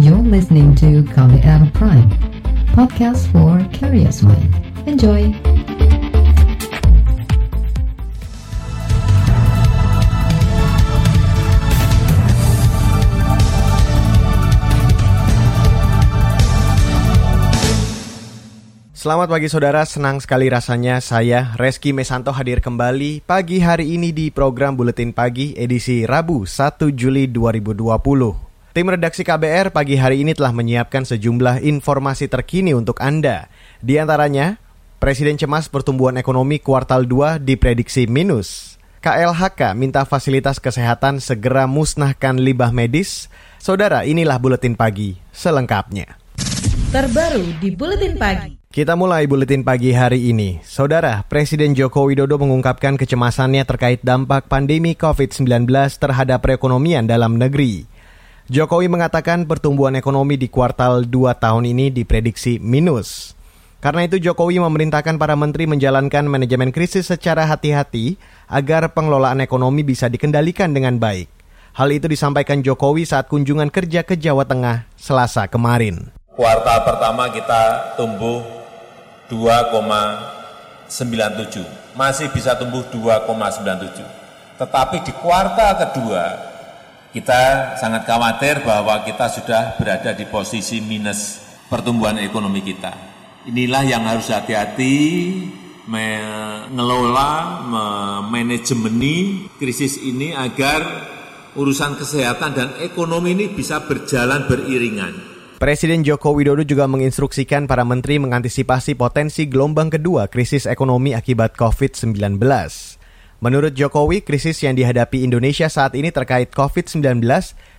You're listening to KBR Prime, podcast for curious mind. Enjoy! Selamat pagi saudara, senang sekali rasanya saya Reski Mesanto hadir kembali pagi hari ini di program Buletin Pagi edisi Rabu 1 Juli 2020. Tim redaksi KBR pagi hari ini telah menyiapkan sejumlah informasi terkini untuk Anda. Di antaranya, Presiden cemas pertumbuhan ekonomi kuartal 2 diprediksi minus. KLHK minta fasilitas kesehatan segera musnahkan limbah medis. Saudara, inilah Buletin Pagi selengkapnya. Terbaru di Buletin Pagi. Kita mulai buletin pagi hari ini. Saudara, Presiden Joko Widodo mengungkapkan kecemasannya terkait dampak pandemi COVID-19 terhadap perekonomian dalam negeri. Jokowi mengatakan pertumbuhan ekonomi di kuartal 2 tahun ini diprediksi minus. Karena itu Jokowi memerintahkan para menteri menjalankan manajemen krisis secara hati-hati agar pengelolaan ekonomi bisa dikendalikan dengan baik. Hal itu disampaikan Jokowi saat kunjungan kerja ke Jawa Tengah Selasa kemarin. Kuartal pertama kita tumbuh 2,97. Masih bisa tumbuh 2,97. Tetapi di kuartal kedua, kita sangat khawatir bahwa kita sudah berada di posisi minus pertumbuhan ekonomi kita. Inilah yang harus hati-hati mengelola, memanajemeni krisis ini agar urusan kesehatan dan ekonomi ini bisa berjalan beriringan. Presiden Joko Widodo juga menginstruksikan para menteri mengantisipasi potensi gelombang kedua krisis ekonomi akibat COVID-19. Menurut Jokowi, krisis yang dihadapi Indonesia saat ini terkait COVID-19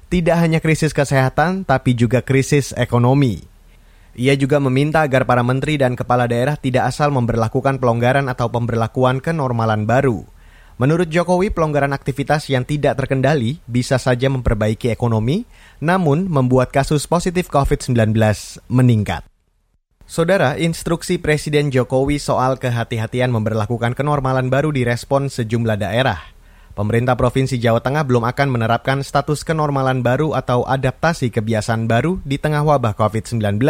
tidak hanya krisis kesehatan, tapi juga krisis ekonomi. Ia juga meminta agar para menteri dan kepala daerah tidak asal memperlakukan pelonggaran atau pemberlakuan kenormalan baru. Menurut Jokowi, pelonggaran aktivitas yang tidak terkendali bisa saja memperbaiki ekonomi, namun membuat kasus positif COVID-19 meningkat. Saudara, instruksi Presiden Jokowi soal kehati-hatian memperlakukan kenormalan baru direspon sejumlah daerah. Pemerintah Provinsi Jawa Tengah belum akan menerapkan status kenormalan baru atau adaptasi kebiasaan baru di tengah wabah COVID-19.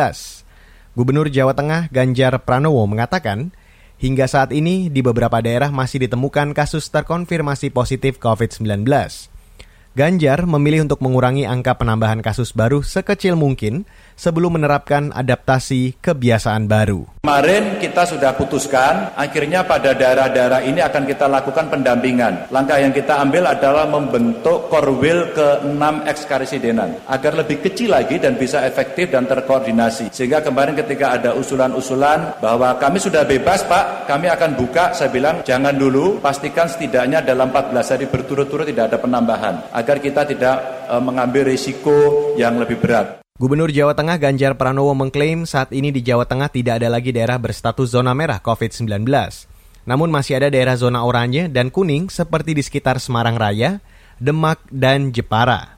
Gubernur Jawa Tengah Ganjar Pranowo mengatakan, Hingga saat ini, di beberapa daerah masih ditemukan kasus terkonfirmasi positif COVID-19. Ganjar memilih untuk mengurangi angka penambahan kasus baru sekecil mungkin sebelum menerapkan adaptasi kebiasaan baru. Kemarin kita sudah putuskan, akhirnya pada daerah-daerah ini akan kita lakukan pendampingan. Langkah yang kita ambil adalah membentuk korwil ke-6 ekskarisidenan, agar lebih kecil lagi dan bisa efektif dan terkoordinasi. Sehingga kemarin ketika ada usulan-usulan bahwa kami sudah bebas Pak, kami akan buka, saya bilang jangan dulu, pastikan setidaknya dalam 14 hari berturut-turut tidak ada penambahan agar kita tidak e, mengambil risiko yang lebih berat. Gubernur Jawa Tengah Ganjar Pranowo mengklaim saat ini di Jawa Tengah tidak ada lagi daerah berstatus zona merah COVID-19. Namun masih ada daerah zona oranye dan kuning seperti di sekitar Semarang Raya, Demak, dan Jepara.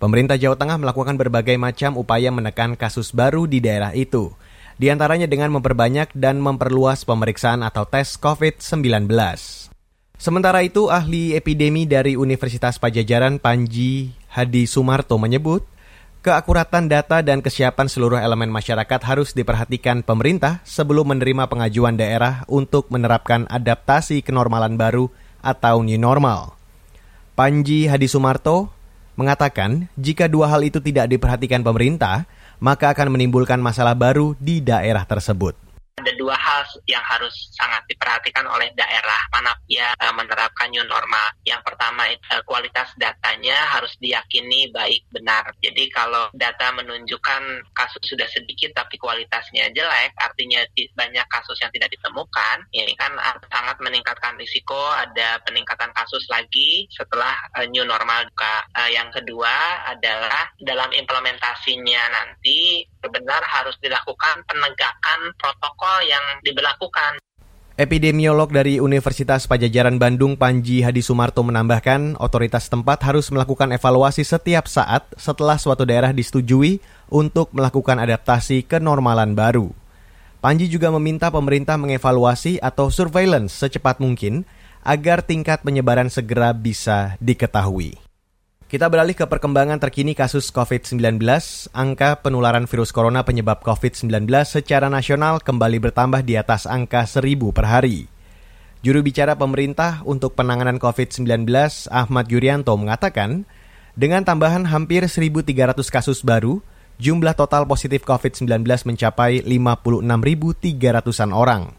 Pemerintah Jawa Tengah melakukan berbagai macam upaya menekan kasus baru di daerah itu, di antaranya dengan memperbanyak dan memperluas pemeriksaan atau tes COVID-19. Sementara itu, ahli epidemi dari Universitas Pajajaran Panji Hadi Sumarto menyebut, keakuratan data dan kesiapan seluruh elemen masyarakat harus diperhatikan pemerintah sebelum menerima pengajuan daerah untuk menerapkan adaptasi kenormalan baru atau new normal. Panji Hadi Sumarto mengatakan, jika dua hal itu tidak diperhatikan pemerintah, maka akan menimbulkan masalah baru di daerah tersebut ada dua hal yang harus sangat diperhatikan oleh daerah mana ya menerapkan new normal. Yang pertama itu kualitas datanya harus diyakini baik benar. Jadi kalau data menunjukkan kasus sudah sedikit tapi kualitasnya jelek, artinya banyak kasus yang tidak ditemukan, ini kan sangat meningkatkan risiko ada peningkatan kasus lagi setelah new normal juga. Yang kedua adalah dalam implementasinya nanti benar harus dilakukan penegakan protokol yang diberlakukan. Epidemiolog dari Universitas Pajajaran Bandung Panji Hadi Sumarto menambahkan, otoritas tempat harus melakukan evaluasi setiap saat setelah suatu daerah disetujui untuk melakukan adaptasi ke normalan baru. Panji juga meminta pemerintah mengevaluasi atau surveillance secepat mungkin agar tingkat penyebaran segera bisa diketahui. Kita beralih ke perkembangan terkini kasus COVID-19. Angka penularan virus corona penyebab COVID-19 secara nasional kembali bertambah di atas angka 1000 per hari. Juru bicara pemerintah untuk penanganan COVID-19, Ahmad Yuryanto, mengatakan, dengan tambahan hampir 1.300 kasus baru, jumlah total positif COVID-19 mencapai 56.300-an orang.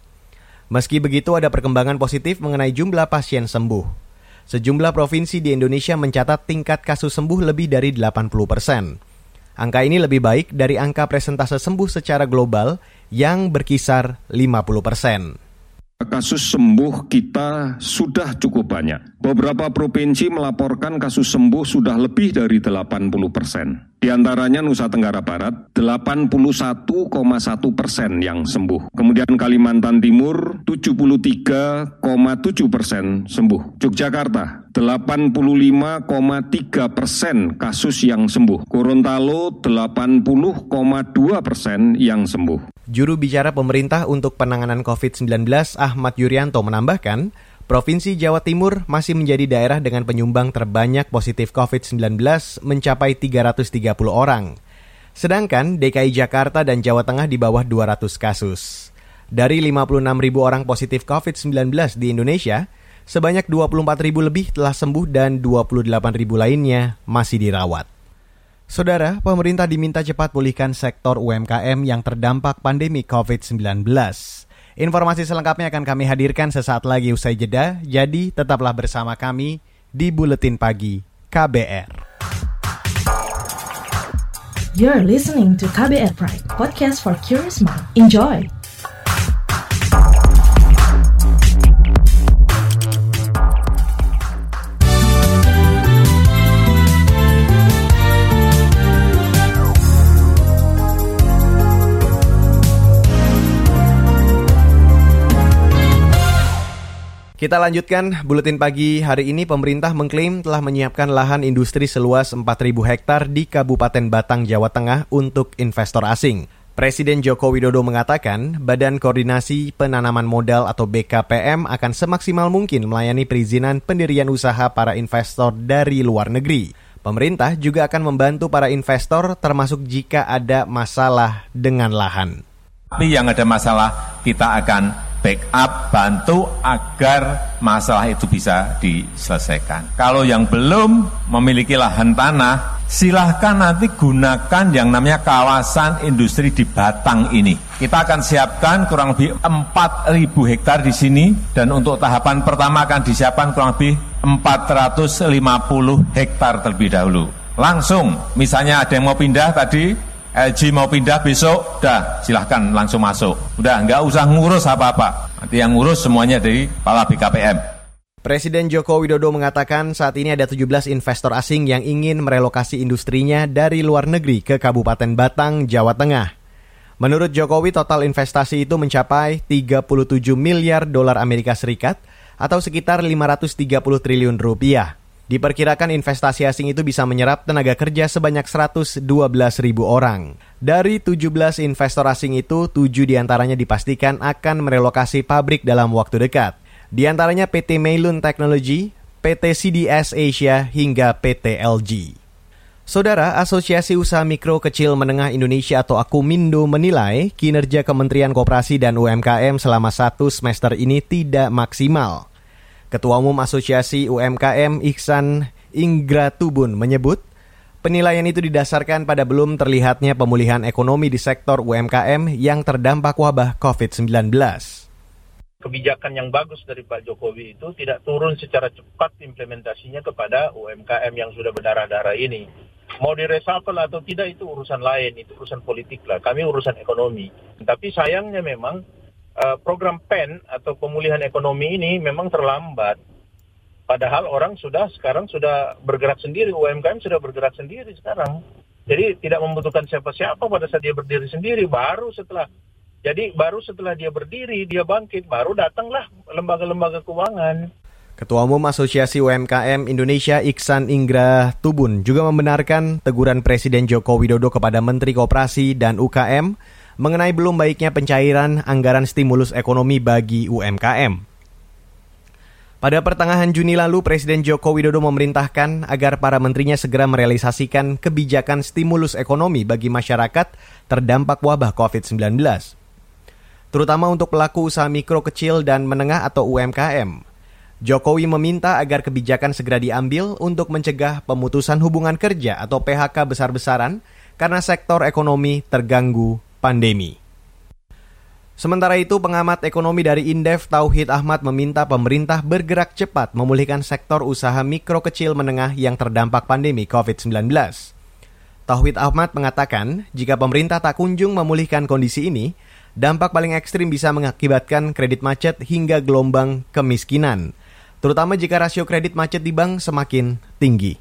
Meski begitu, ada perkembangan positif mengenai jumlah pasien sembuh. Sejumlah provinsi di Indonesia mencatat tingkat kasus sembuh lebih dari 80 persen. Angka ini lebih baik dari angka presentase sembuh secara global yang berkisar 50 persen. Kasus sembuh kita sudah cukup banyak. Beberapa provinsi melaporkan kasus sembuh sudah lebih dari 80 persen. Di antaranya Nusa Tenggara Barat, 81,1 persen yang sembuh. Kemudian Kalimantan Timur, 73,7 persen sembuh. Yogyakarta, 85,3 persen kasus yang sembuh. Gorontalo, 80,2 persen yang sembuh. Juru bicara pemerintah untuk penanganan COVID-19 Ahmad Yuryanto menambahkan, Provinsi Jawa Timur masih menjadi daerah dengan penyumbang terbanyak positif COVID-19 mencapai 330 orang. Sedangkan DKI Jakarta dan Jawa Tengah di bawah 200 kasus. Dari 56 ribu orang positif COVID-19 di Indonesia, sebanyak 24 ribu lebih telah sembuh dan 28 ribu lainnya masih dirawat. Saudara, pemerintah diminta cepat pulihkan sektor UMKM yang terdampak pandemi COVID-19. Informasi selengkapnya akan kami hadirkan sesaat lagi usai jeda, jadi tetaplah bersama kami di Buletin Pagi KBR. You're listening to KBR Pride, podcast for curious mind. Enjoy! Kita lanjutkan buletin pagi hari ini pemerintah mengklaim telah menyiapkan lahan industri seluas 4.000 hektar di Kabupaten Batang, Jawa Tengah untuk investor asing. Presiden Joko Widodo mengatakan Badan Koordinasi Penanaman Modal atau BKPM akan semaksimal mungkin melayani perizinan pendirian usaha para investor dari luar negeri. Pemerintah juga akan membantu para investor termasuk jika ada masalah dengan lahan. Tapi yang ada masalah kita akan backup, bantu agar masalah itu bisa diselesaikan. Kalau yang belum memiliki lahan tanah, silahkan nanti gunakan yang namanya kawasan industri di Batang ini. Kita akan siapkan kurang lebih 4.000 hektar di sini dan untuk tahapan pertama akan disiapkan kurang lebih 450 hektar terlebih dahulu. Langsung, misalnya ada yang mau pindah tadi, LG mau pindah besok, dah silahkan langsung masuk. Udah nggak usah ngurus apa-apa. Nanti yang ngurus semuanya dari kepala BKPM. Presiden Joko Widodo mengatakan saat ini ada 17 investor asing yang ingin merelokasi industrinya dari luar negeri ke Kabupaten Batang, Jawa Tengah. Menurut Jokowi, total investasi itu mencapai 37 miliar dolar Amerika Serikat atau sekitar 530 triliun rupiah. Diperkirakan investasi asing itu bisa menyerap tenaga kerja sebanyak 112 ribu orang. Dari 17 investor asing itu, 7 di antaranya dipastikan akan merelokasi pabrik dalam waktu dekat. Di antaranya PT Meilun Technology, PT CDS Asia, hingga PT LG. Saudara, Asosiasi Usaha Mikro Kecil Menengah Indonesia atau Akumindo menilai kinerja Kementerian Koperasi dan UMKM selama satu semester ini tidak maksimal. Ketua Umum Asosiasi UMKM Iksan Ingratubun menyebut, penilaian itu didasarkan pada belum terlihatnya pemulihan ekonomi di sektor UMKM yang terdampak wabah COVID-19 kebijakan yang bagus dari Pak Jokowi itu tidak turun secara cepat implementasinya kepada UMKM yang sudah berdarah-darah ini. Mau diresapel atau tidak itu urusan lain, itu urusan politik lah. Kami urusan ekonomi. Tapi sayangnya memang uh, program PEN atau pemulihan ekonomi ini memang terlambat. Padahal orang sudah sekarang sudah bergerak sendiri, UMKM sudah bergerak sendiri sekarang. Jadi tidak membutuhkan siapa-siapa pada saat dia berdiri sendiri. Baru setelah jadi baru setelah dia berdiri, dia bangkit, baru datanglah lembaga-lembaga keuangan. Ketua Umum Asosiasi UMKM Indonesia Iksan Inggra Tubun juga membenarkan teguran Presiden Joko Widodo kepada Menteri Koperasi dan UKM mengenai belum baiknya pencairan anggaran stimulus ekonomi bagi UMKM. Pada pertengahan Juni lalu, Presiden Joko Widodo memerintahkan agar para menterinya segera merealisasikan kebijakan stimulus ekonomi bagi masyarakat terdampak wabah COVID-19. Terutama untuk pelaku usaha mikro kecil dan menengah atau UMKM. Jokowi meminta agar kebijakan segera diambil untuk mencegah pemutusan hubungan kerja atau PHK besar-besaran karena sektor ekonomi terganggu pandemi. Sementara itu, pengamat ekonomi dari Indef Tauhid Ahmad meminta pemerintah bergerak cepat memulihkan sektor usaha mikro kecil menengah yang terdampak pandemi COVID-19. Tauhid Ahmad mengatakan, jika pemerintah tak kunjung memulihkan kondisi ini, dampak paling ekstrim bisa mengakibatkan kredit macet hingga gelombang kemiskinan, terutama jika rasio kredit macet di bank semakin tinggi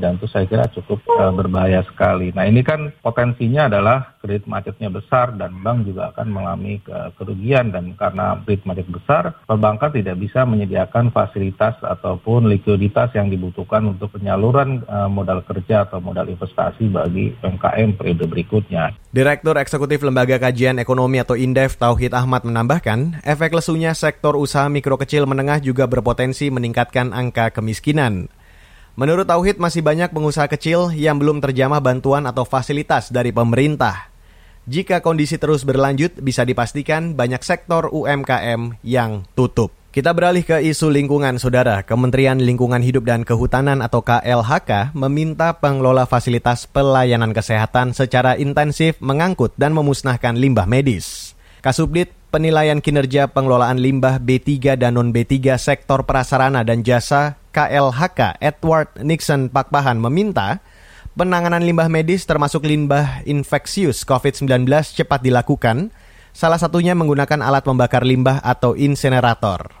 dan itu saya kira cukup uh, berbahaya sekali. Nah ini kan potensinya adalah kredit macetnya besar dan bank juga akan mengalami uh, kerugian dan karena kredit macet besar, perbankan tidak bisa menyediakan fasilitas ataupun likuiditas yang dibutuhkan untuk penyaluran uh, modal kerja atau modal investasi bagi UMKM periode berikutnya. Direktur Eksekutif Lembaga Kajian Ekonomi atau Indef Tauhid Ahmad menambahkan, efek lesunya sektor usaha mikro kecil menengah juga berpotensi meningkatkan angka kemiskinan. Menurut Tauhid masih banyak pengusaha kecil yang belum terjamah bantuan atau fasilitas dari pemerintah. Jika kondisi terus berlanjut, bisa dipastikan banyak sektor UMKM yang tutup. Kita beralih ke isu lingkungan, Saudara. Kementerian Lingkungan Hidup dan Kehutanan atau KLHK meminta pengelola fasilitas pelayanan kesehatan secara intensif mengangkut dan memusnahkan limbah medis. Kasubdit Penilaian Kinerja Pengelolaan Limbah B3 dan Non-B3 Sektor Prasarana dan Jasa KLHK Edward Nixon Pakpahan meminta penanganan limbah medis termasuk limbah infeksius COVID-19 cepat dilakukan, salah satunya menggunakan alat membakar limbah atau insenerator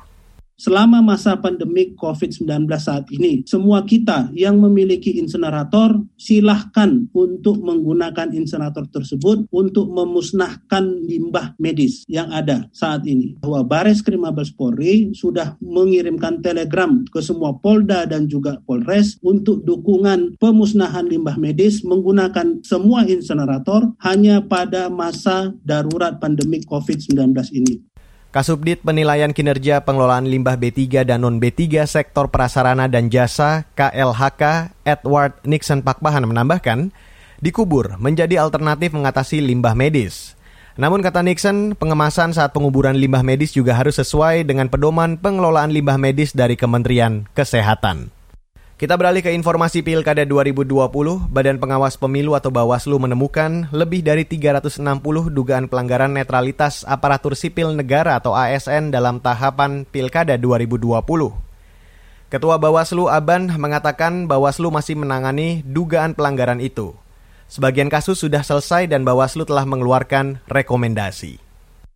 selama masa pandemi COVID-19 saat ini, semua kita yang memiliki insenerator, silahkan untuk menggunakan insenerator tersebut untuk memusnahkan limbah medis yang ada saat ini. Bahwa Bares Krim Mabes Polri sudah mengirimkan telegram ke semua Polda dan juga Polres untuk dukungan pemusnahan limbah medis menggunakan semua insenerator hanya pada masa darurat pandemi COVID-19 ini. Kasubdit Penilaian Kinerja Pengelolaan Limbah B3 dan Non-B3 Sektor Prasarana dan Jasa KLHK Edward Nixon Pakpahan menambahkan, dikubur menjadi alternatif mengatasi limbah medis. Namun kata Nixon, pengemasan saat penguburan limbah medis juga harus sesuai dengan pedoman pengelolaan limbah medis dari Kementerian Kesehatan. Kita beralih ke informasi Pilkada 2020. Badan Pengawas Pemilu atau Bawaslu menemukan lebih dari 360 dugaan pelanggaran netralitas aparatur sipil negara atau ASN dalam tahapan Pilkada 2020. Ketua Bawaslu Aban mengatakan Bawaslu masih menangani dugaan pelanggaran itu. Sebagian kasus sudah selesai dan Bawaslu telah mengeluarkan rekomendasi.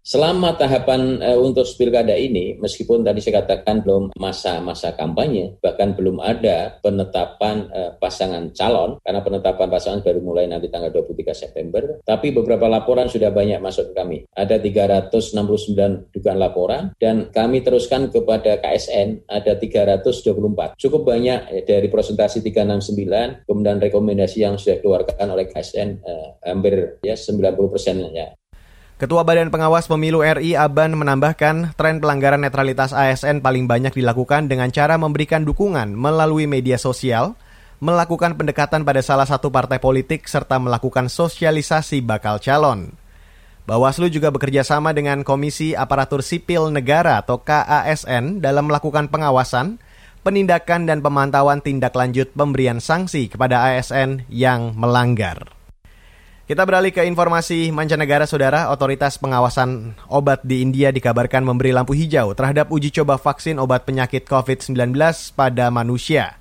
Selama tahapan uh, untuk pilkada ini, meskipun tadi saya katakan belum masa-masa kampanye, bahkan belum ada penetapan uh, pasangan calon, karena penetapan pasangan baru mulai nanti tanggal 23 September, tapi beberapa laporan sudah banyak masuk ke kami. Ada 369 dugaan laporan, dan kami teruskan kepada KSN, ada 324. Cukup banyak eh, dari presentasi 369, kemudian rekomendasi yang sudah dikeluarkan oleh KSN, hampir ya 90 persen ya Ketua Badan Pengawas Pemilu RI Aban menambahkan tren pelanggaran netralitas ASN paling banyak dilakukan dengan cara memberikan dukungan melalui media sosial, melakukan pendekatan pada salah satu partai politik serta melakukan sosialisasi bakal calon. Bawaslu juga bekerja sama dengan Komisi Aparatur Sipil Negara atau KASN dalam melakukan pengawasan, penindakan dan pemantauan tindak lanjut pemberian sanksi kepada ASN yang melanggar. Kita beralih ke informasi mancanegara, saudara. Otoritas pengawasan obat di India dikabarkan memberi lampu hijau terhadap uji coba vaksin obat penyakit COVID-19 pada manusia.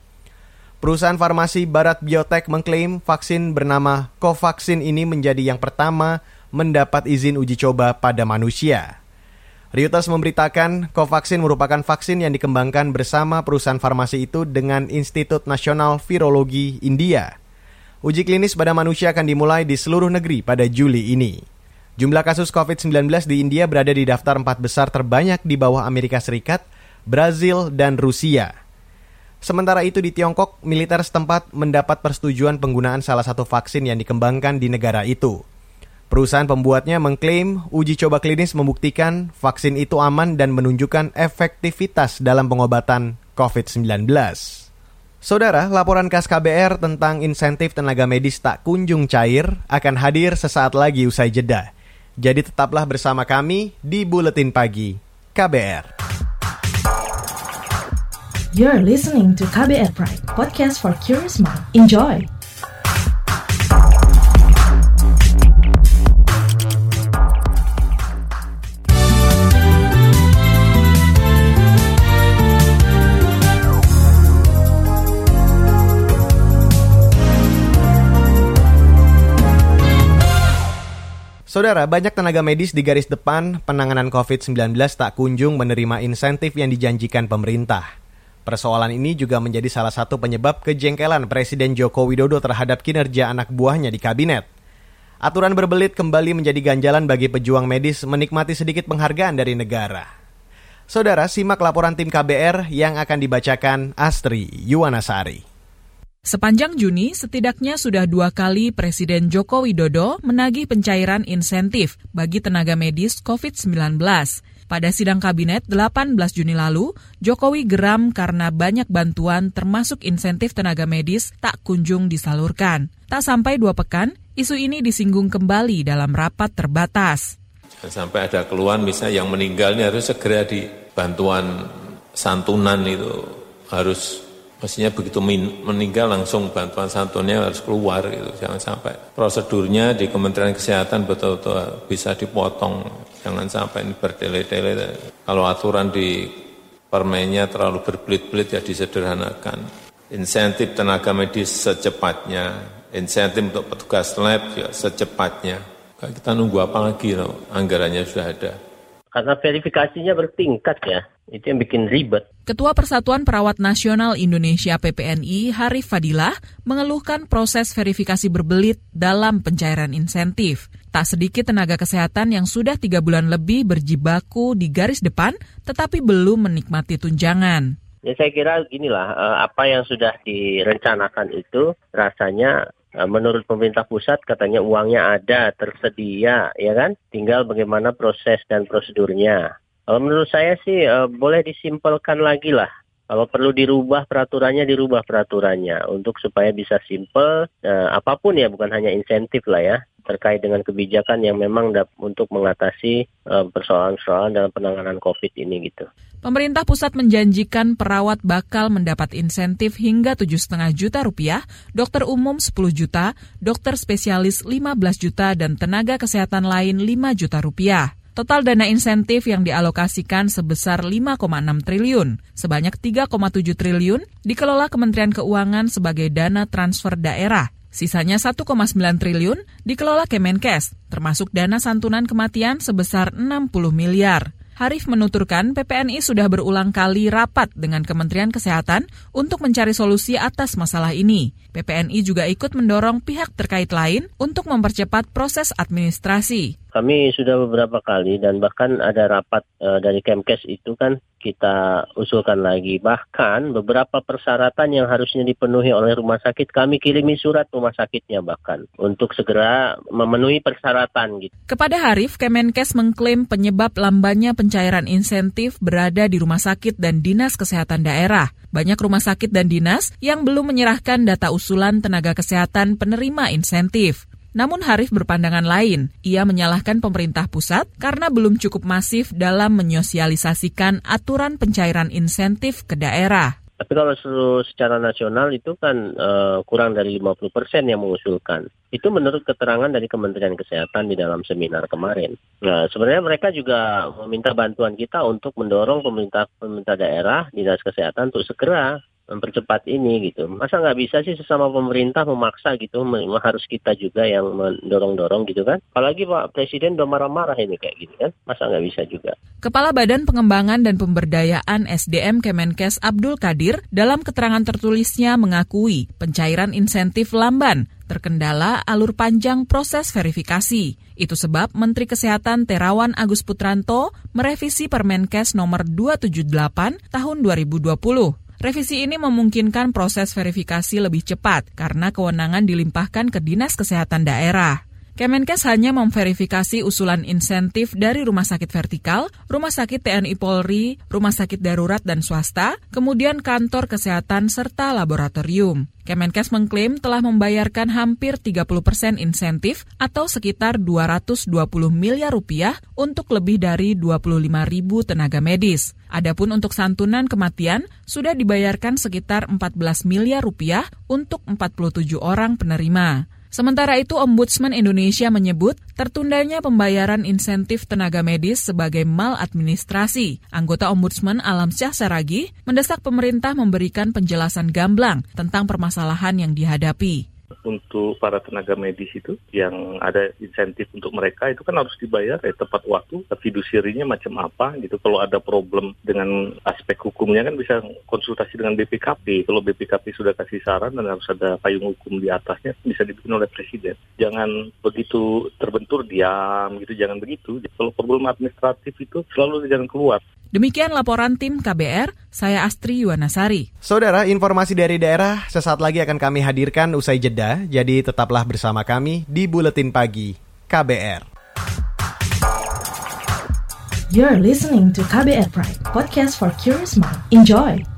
Perusahaan farmasi Barat Biotech mengklaim vaksin bernama Covaxin ini menjadi yang pertama mendapat izin uji coba pada manusia. Reuters memberitakan Covaxin merupakan vaksin yang dikembangkan bersama perusahaan farmasi itu dengan Institut Nasional Virologi India. Uji klinis pada manusia akan dimulai di seluruh negeri pada Juli ini. Jumlah kasus COVID-19 di India berada di daftar empat besar terbanyak di bawah Amerika Serikat, Brazil, dan Rusia. Sementara itu di Tiongkok, militer setempat mendapat persetujuan penggunaan salah satu vaksin yang dikembangkan di negara itu. Perusahaan pembuatnya mengklaim uji coba klinis membuktikan vaksin itu aman dan menunjukkan efektivitas dalam pengobatan COVID-19. Saudara, laporan khas KBR tentang insentif tenaga medis tak kunjung cair akan hadir sesaat lagi usai jeda. Jadi tetaplah bersama kami di Buletin Pagi KBR. You're listening to KBR Pride, podcast for curious mind. Enjoy! Saudara, banyak tenaga medis di garis depan penanganan COVID-19 tak kunjung menerima insentif yang dijanjikan pemerintah. Persoalan ini juga menjadi salah satu penyebab kejengkelan Presiden Joko Widodo terhadap kinerja anak buahnya di kabinet. Aturan berbelit kembali menjadi ganjalan bagi pejuang medis menikmati sedikit penghargaan dari negara. Saudara, simak laporan tim KBR yang akan dibacakan Astri Yuwanasari. Sepanjang Juni, setidaknya sudah dua kali Presiden Joko Widodo menagih pencairan insentif bagi tenaga medis COVID-19. Pada sidang kabinet 18 Juni lalu, Jokowi geram karena banyak bantuan termasuk insentif tenaga medis tak kunjung disalurkan. Tak sampai dua pekan, isu ini disinggung kembali dalam rapat terbatas. Sampai ada keluhan misalnya yang meninggal ini harus segera di bantuan santunan itu harus Mestinya begitu meninggal langsung bantuan santunnya harus keluar gitu. Jangan sampai prosedurnya di Kementerian Kesehatan betul-betul bisa dipotong. Jangan sampai ini berdele-dele. Kalau aturan di permennya terlalu berbelit-belit ya disederhanakan. Insentif tenaga medis secepatnya, insentif untuk petugas lab ya secepatnya. Kita nunggu apa lagi, no? anggarannya sudah ada. Karena verifikasinya bertingkat ya, itu yang bikin ribet. Ketua Persatuan Perawat Nasional Indonesia PPNI, Harif Fadilah, mengeluhkan proses verifikasi berbelit dalam pencairan insentif. Tak sedikit tenaga kesehatan yang sudah tiga bulan lebih berjibaku di garis depan, tetapi belum menikmati tunjangan. Ya saya kira ginilah, eh, apa yang sudah direncanakan itu rasanya menurut pemerintah pusat katanya uangnya ada, tersedia, ya kan? Tinggal bagaimana proses dan prosedurnya. Kalau menurut saya sih uh, boleh disimpelkan lagi lah. Kalau perlu dirubah peraturannya, dirubah peraturannya untuk supaya bisa simpel. Uh, apa pun ya, bukan hanya insentif lah ya terkait dengan kebijakan yang memang untuk mengatasi persoalan-persoalan dalam penanganan COVID ini gitu. Pemerintah pusat menjanjikan perawat bakal mendapat insentif hingga 7,5 juta rupiah, dokter umum 10 juta, dokter spesialis 15 juta, dan tenaga kesehatan lain 5 juta rupiah. Total dana insentif yang dialokasikan sebesar 5,6 triliun, sebanyak 3,7 triliun dikelola Kementerian Keuangan sebagai dana transfer daerah. Sisanya 1,9 triliun dikelola Kemenkes, termasuk dana santunan kematian sebesar 60 miliar. Harif menuturkan PPNI sudah berulang kali rapat dengan Kementerian Kesehatan untuk mencari solusi atas masalah ini. PPNI juga ikut mendorong pihak terkait lain untuk mempercepat proses administrasi. Kami sudah beberapa kali dan bahkan ada rapat uh, dari Kemkes itu kan kita usulkan lagi. Bahkan beberapa persyaratan yang harusnya dipenuhi oleh rumah sakit kami kirimi surat rumah sakitnya bahkan untuk segera memenuhi persyaratan gitu. Kepada Harif, Kemenkes mengklaim penyebab lambannya pencairan insentif berada di rumah sakit dan dinas kesehatan daerah. Banyak rumah sakit dan dinas yang belum menyerahkan data usulan tenaga kesehatan penerima insentif. Namun Harif berpandangan lain. Ia menyalahkan pemerintah pusat karena belum cukup masif dalam menyosialisasikan aturan pencairan insentif ke daerah. Tapi kalau seluruh secara nasional itu kan uh, kurang dari 50 persen yang mengusulkan. Itu menurut keterangan dari Kementerian Kesehatan di dalam seminar kemarin. Nah, sebenarnya mereka juga meminta bantuan kita untuk mendorong pemerintah pemerintah daerah, dinas kesehatan untuk segera mempercepat ini gitu. Masa nggak bisa sih sesama pemerintah memaksa gitu, harus kita juga yang mendorong-dorong gitu kan. Apalagi Pak Presiden udah marah-marah ini kayak gitu kan, masa nggak bisa juga. Kepala Badan Pengembangan dan Pemberdayaan SDM Kemenkes Abdul Kadir dalam keterangan tertulisnya mengakui pencairan insentif lamban terkendala alur panjang proses verifikasi. Itu sebab Menteri Kesehatan Terawan Agus Putranto merevisi Permenkes nomor 278 tahun 2020 Revisi ini memungkinkan proses verifikasi lebih cepat karena kewenangan dilimpahkan ke Dinas Kesehatan Daerah. Kemenkes hanya memverifikasi usulan insentif dari rumah sakit vertikal, rumah sakit TNI Polri, rumah sakit darurat dan swasta, kemudian kantor kesehatan serta laboratorium. Kemenkes mengklaim telah membayarkan hampir 30 persen insentif atau sekitar 220 miliar rupiah untuk lebih dari 25 ribu tenaga medis. Adapun untuk santunan kematian sudah dibayarkan sekitar 14 miliar rupiah untuk 47 orang penerima. Sementara itu, Ombudsman Indonesia menyebut tertundanya pembayaran insentif tenaga medis sebagai maladministrasi. Anggota Ombudsman Alam Syah Saragi mendesak pemerintah memberikan penjelasan gamblang tentang permasalahan yang dihadapi untuk para tenaga medis itu yang ada insentif untuk mereka itu kan harus dibayar ya tepat waktu fidusiarinya macam apa gitu. Kalau ada problem dengan aspek hukumnya kan bisa konsultasi dengan BPKP kalau BPKP sudah kasih saran dan harus ada payung hukum di atasnya bisa dibikin oleh presiden. Jangan begitu terbentur diam gitu jangan begitu. Kalau problem administratif itu selalu jangan keluar. Demikian laporan tim KBR, saya Astri Yuwanasari. Saudara, informasi dari daerah sesaat lagi akan kami hadirkan usai jeda, jadi tetaplah bersama kami di Buletin Pagi KBR. You're listening to KBR Pride, podcast for curious mind. Enjoy!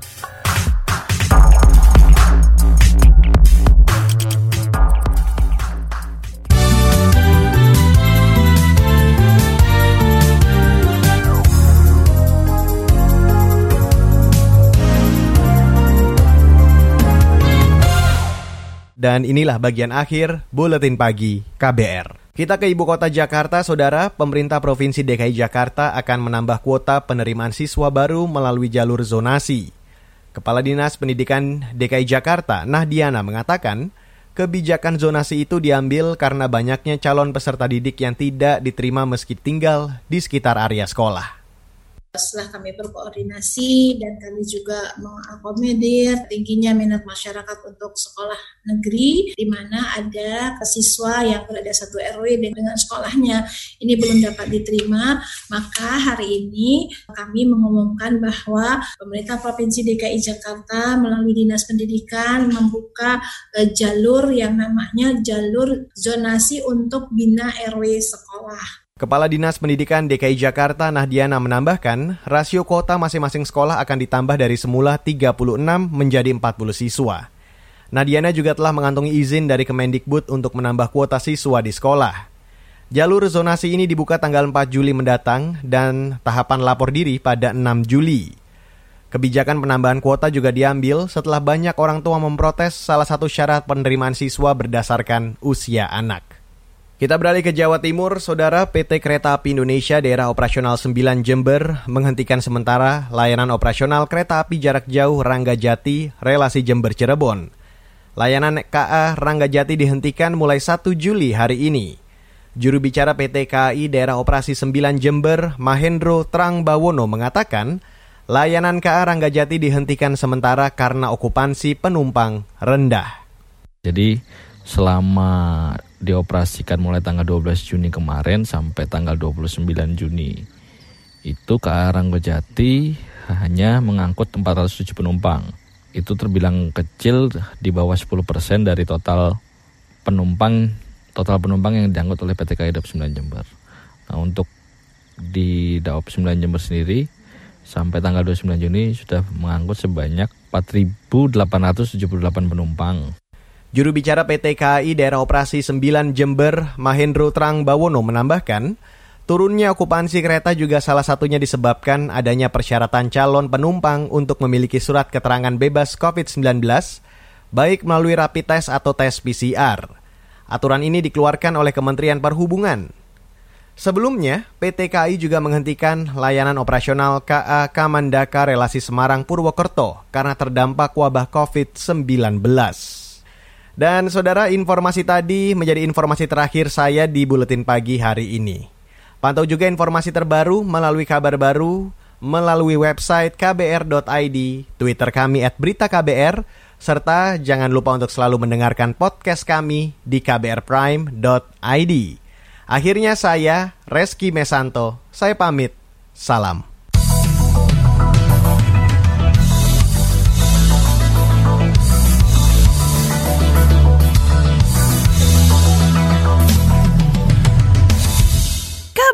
Dan inilah bagian akhir Buletin Pagi KBR. Kita ke Ibu Kota Jakarta, Saudara. Pemerintah Provinsi DKI Jakarta akan menambah kuota penerimaan siswa baru melalui jalur zonasi. Kepala Dinas Pendidikan DKI Jakarta, Nahdiana, mengatakan, kebijakan zonasi itu diambil karena banyaknya calon peserta didik yang tidak diterima meski tinggal di sekitar area sekolah. Setelah kami berkoordinasi dan kami juga mengakomodir tingginya minat masyarakat untuk sekolah negeri, di mana ada siswa yang berada satu RW dengan sekolahnya ini belum dapat diterima, maka hari ini kami mengumumkan bahwa pemerintah Provinsi DKI Jakarta melalui Dinas Pendidikan membuka uh, jalur yang namanya jalur zonasi untuk bina RW sekolah. Kepala Dinas Pendidikan DKI Jakarta Nahdiana menambahkan, rasio kuota masing-masing sekolah akan ditambah dari semula 36 menjadi 40 siswa. Nahdiana juga telah mengantongi izin dari Kemendikbud untuk menambah kuota siswa di sekolah. Jalur zonasi ini dibuka tanggal 4 Juli mendatang dan tahapan lapor diri pada 6 Juli. Kebijakan penambahan kuota juga diambil setelah banyak orang tua memprotes salah satu syarat penerimaan siswa berdasarkan usia anak. Kita beralih ke Jawa Timur, Saudara PT Kereta Api Indonesia Daerah Operasional 9 Jember menghentikan sementara layanan operasional kereta api jarak jauh Ranggajati relasi Jember Cirebon. Layanan KA Ranggajati dihentikan mulai 1 Juli hari ini. Juru bicara PT KAI Daerah Operasi 9 Jember, Mahendro Trang Bawono mengatakan, layanan KA Ranggajati dihentikan sementara karena okupansi penumpang rendah. Jadi selama dioperasikan mulai tanggal 12 Juni kemarin sampai tanggal 29 Juni. Itu KA Ranggojati hanya mengangkut 407 penumpang. Itu terbilang kecil di bawah 10% dari total penumpang total penumpang yang diangkut oleh PT KAI Daop 9 Jember. Nah, untuk di Daop 9 Jember sendiri sampai tanggal 29 Juni sudah mengangkut sebanyak 4.878 penumpang. Juru bicara PT KAI Daerah Operasi 9 Jember, Mahendro Trang Bawono menambahkan, turunnya okupansi kereta juga salah satunya disebabkan adanya persyaratan calon penumpang untuk memiliki surat keterangan bebas COVID-19, baik melalui rapid test atau tes PCR. Aturan ini dikeluarkan oleh Kementerian Perhubungan. Sebelumnya, PT KAI juga menghentikan layanan operasional KA Kamandaka Relasi Semarang Purwokerto karena terdampak wabah COVID-19. Dan saudara, informasi tadi menjadi informasi terakhir saya di Buletin Pagi hari ini. Pantau juga informasi terbaru melalui kabar baru, melalui website kbr.id, Twitter kami at berita KBR, serta jangan lupa untuk selalu mendengarkan podcast kami di kbrprime.id. Akhirnya saya, Reski Mesanto, saya pamit. Salam.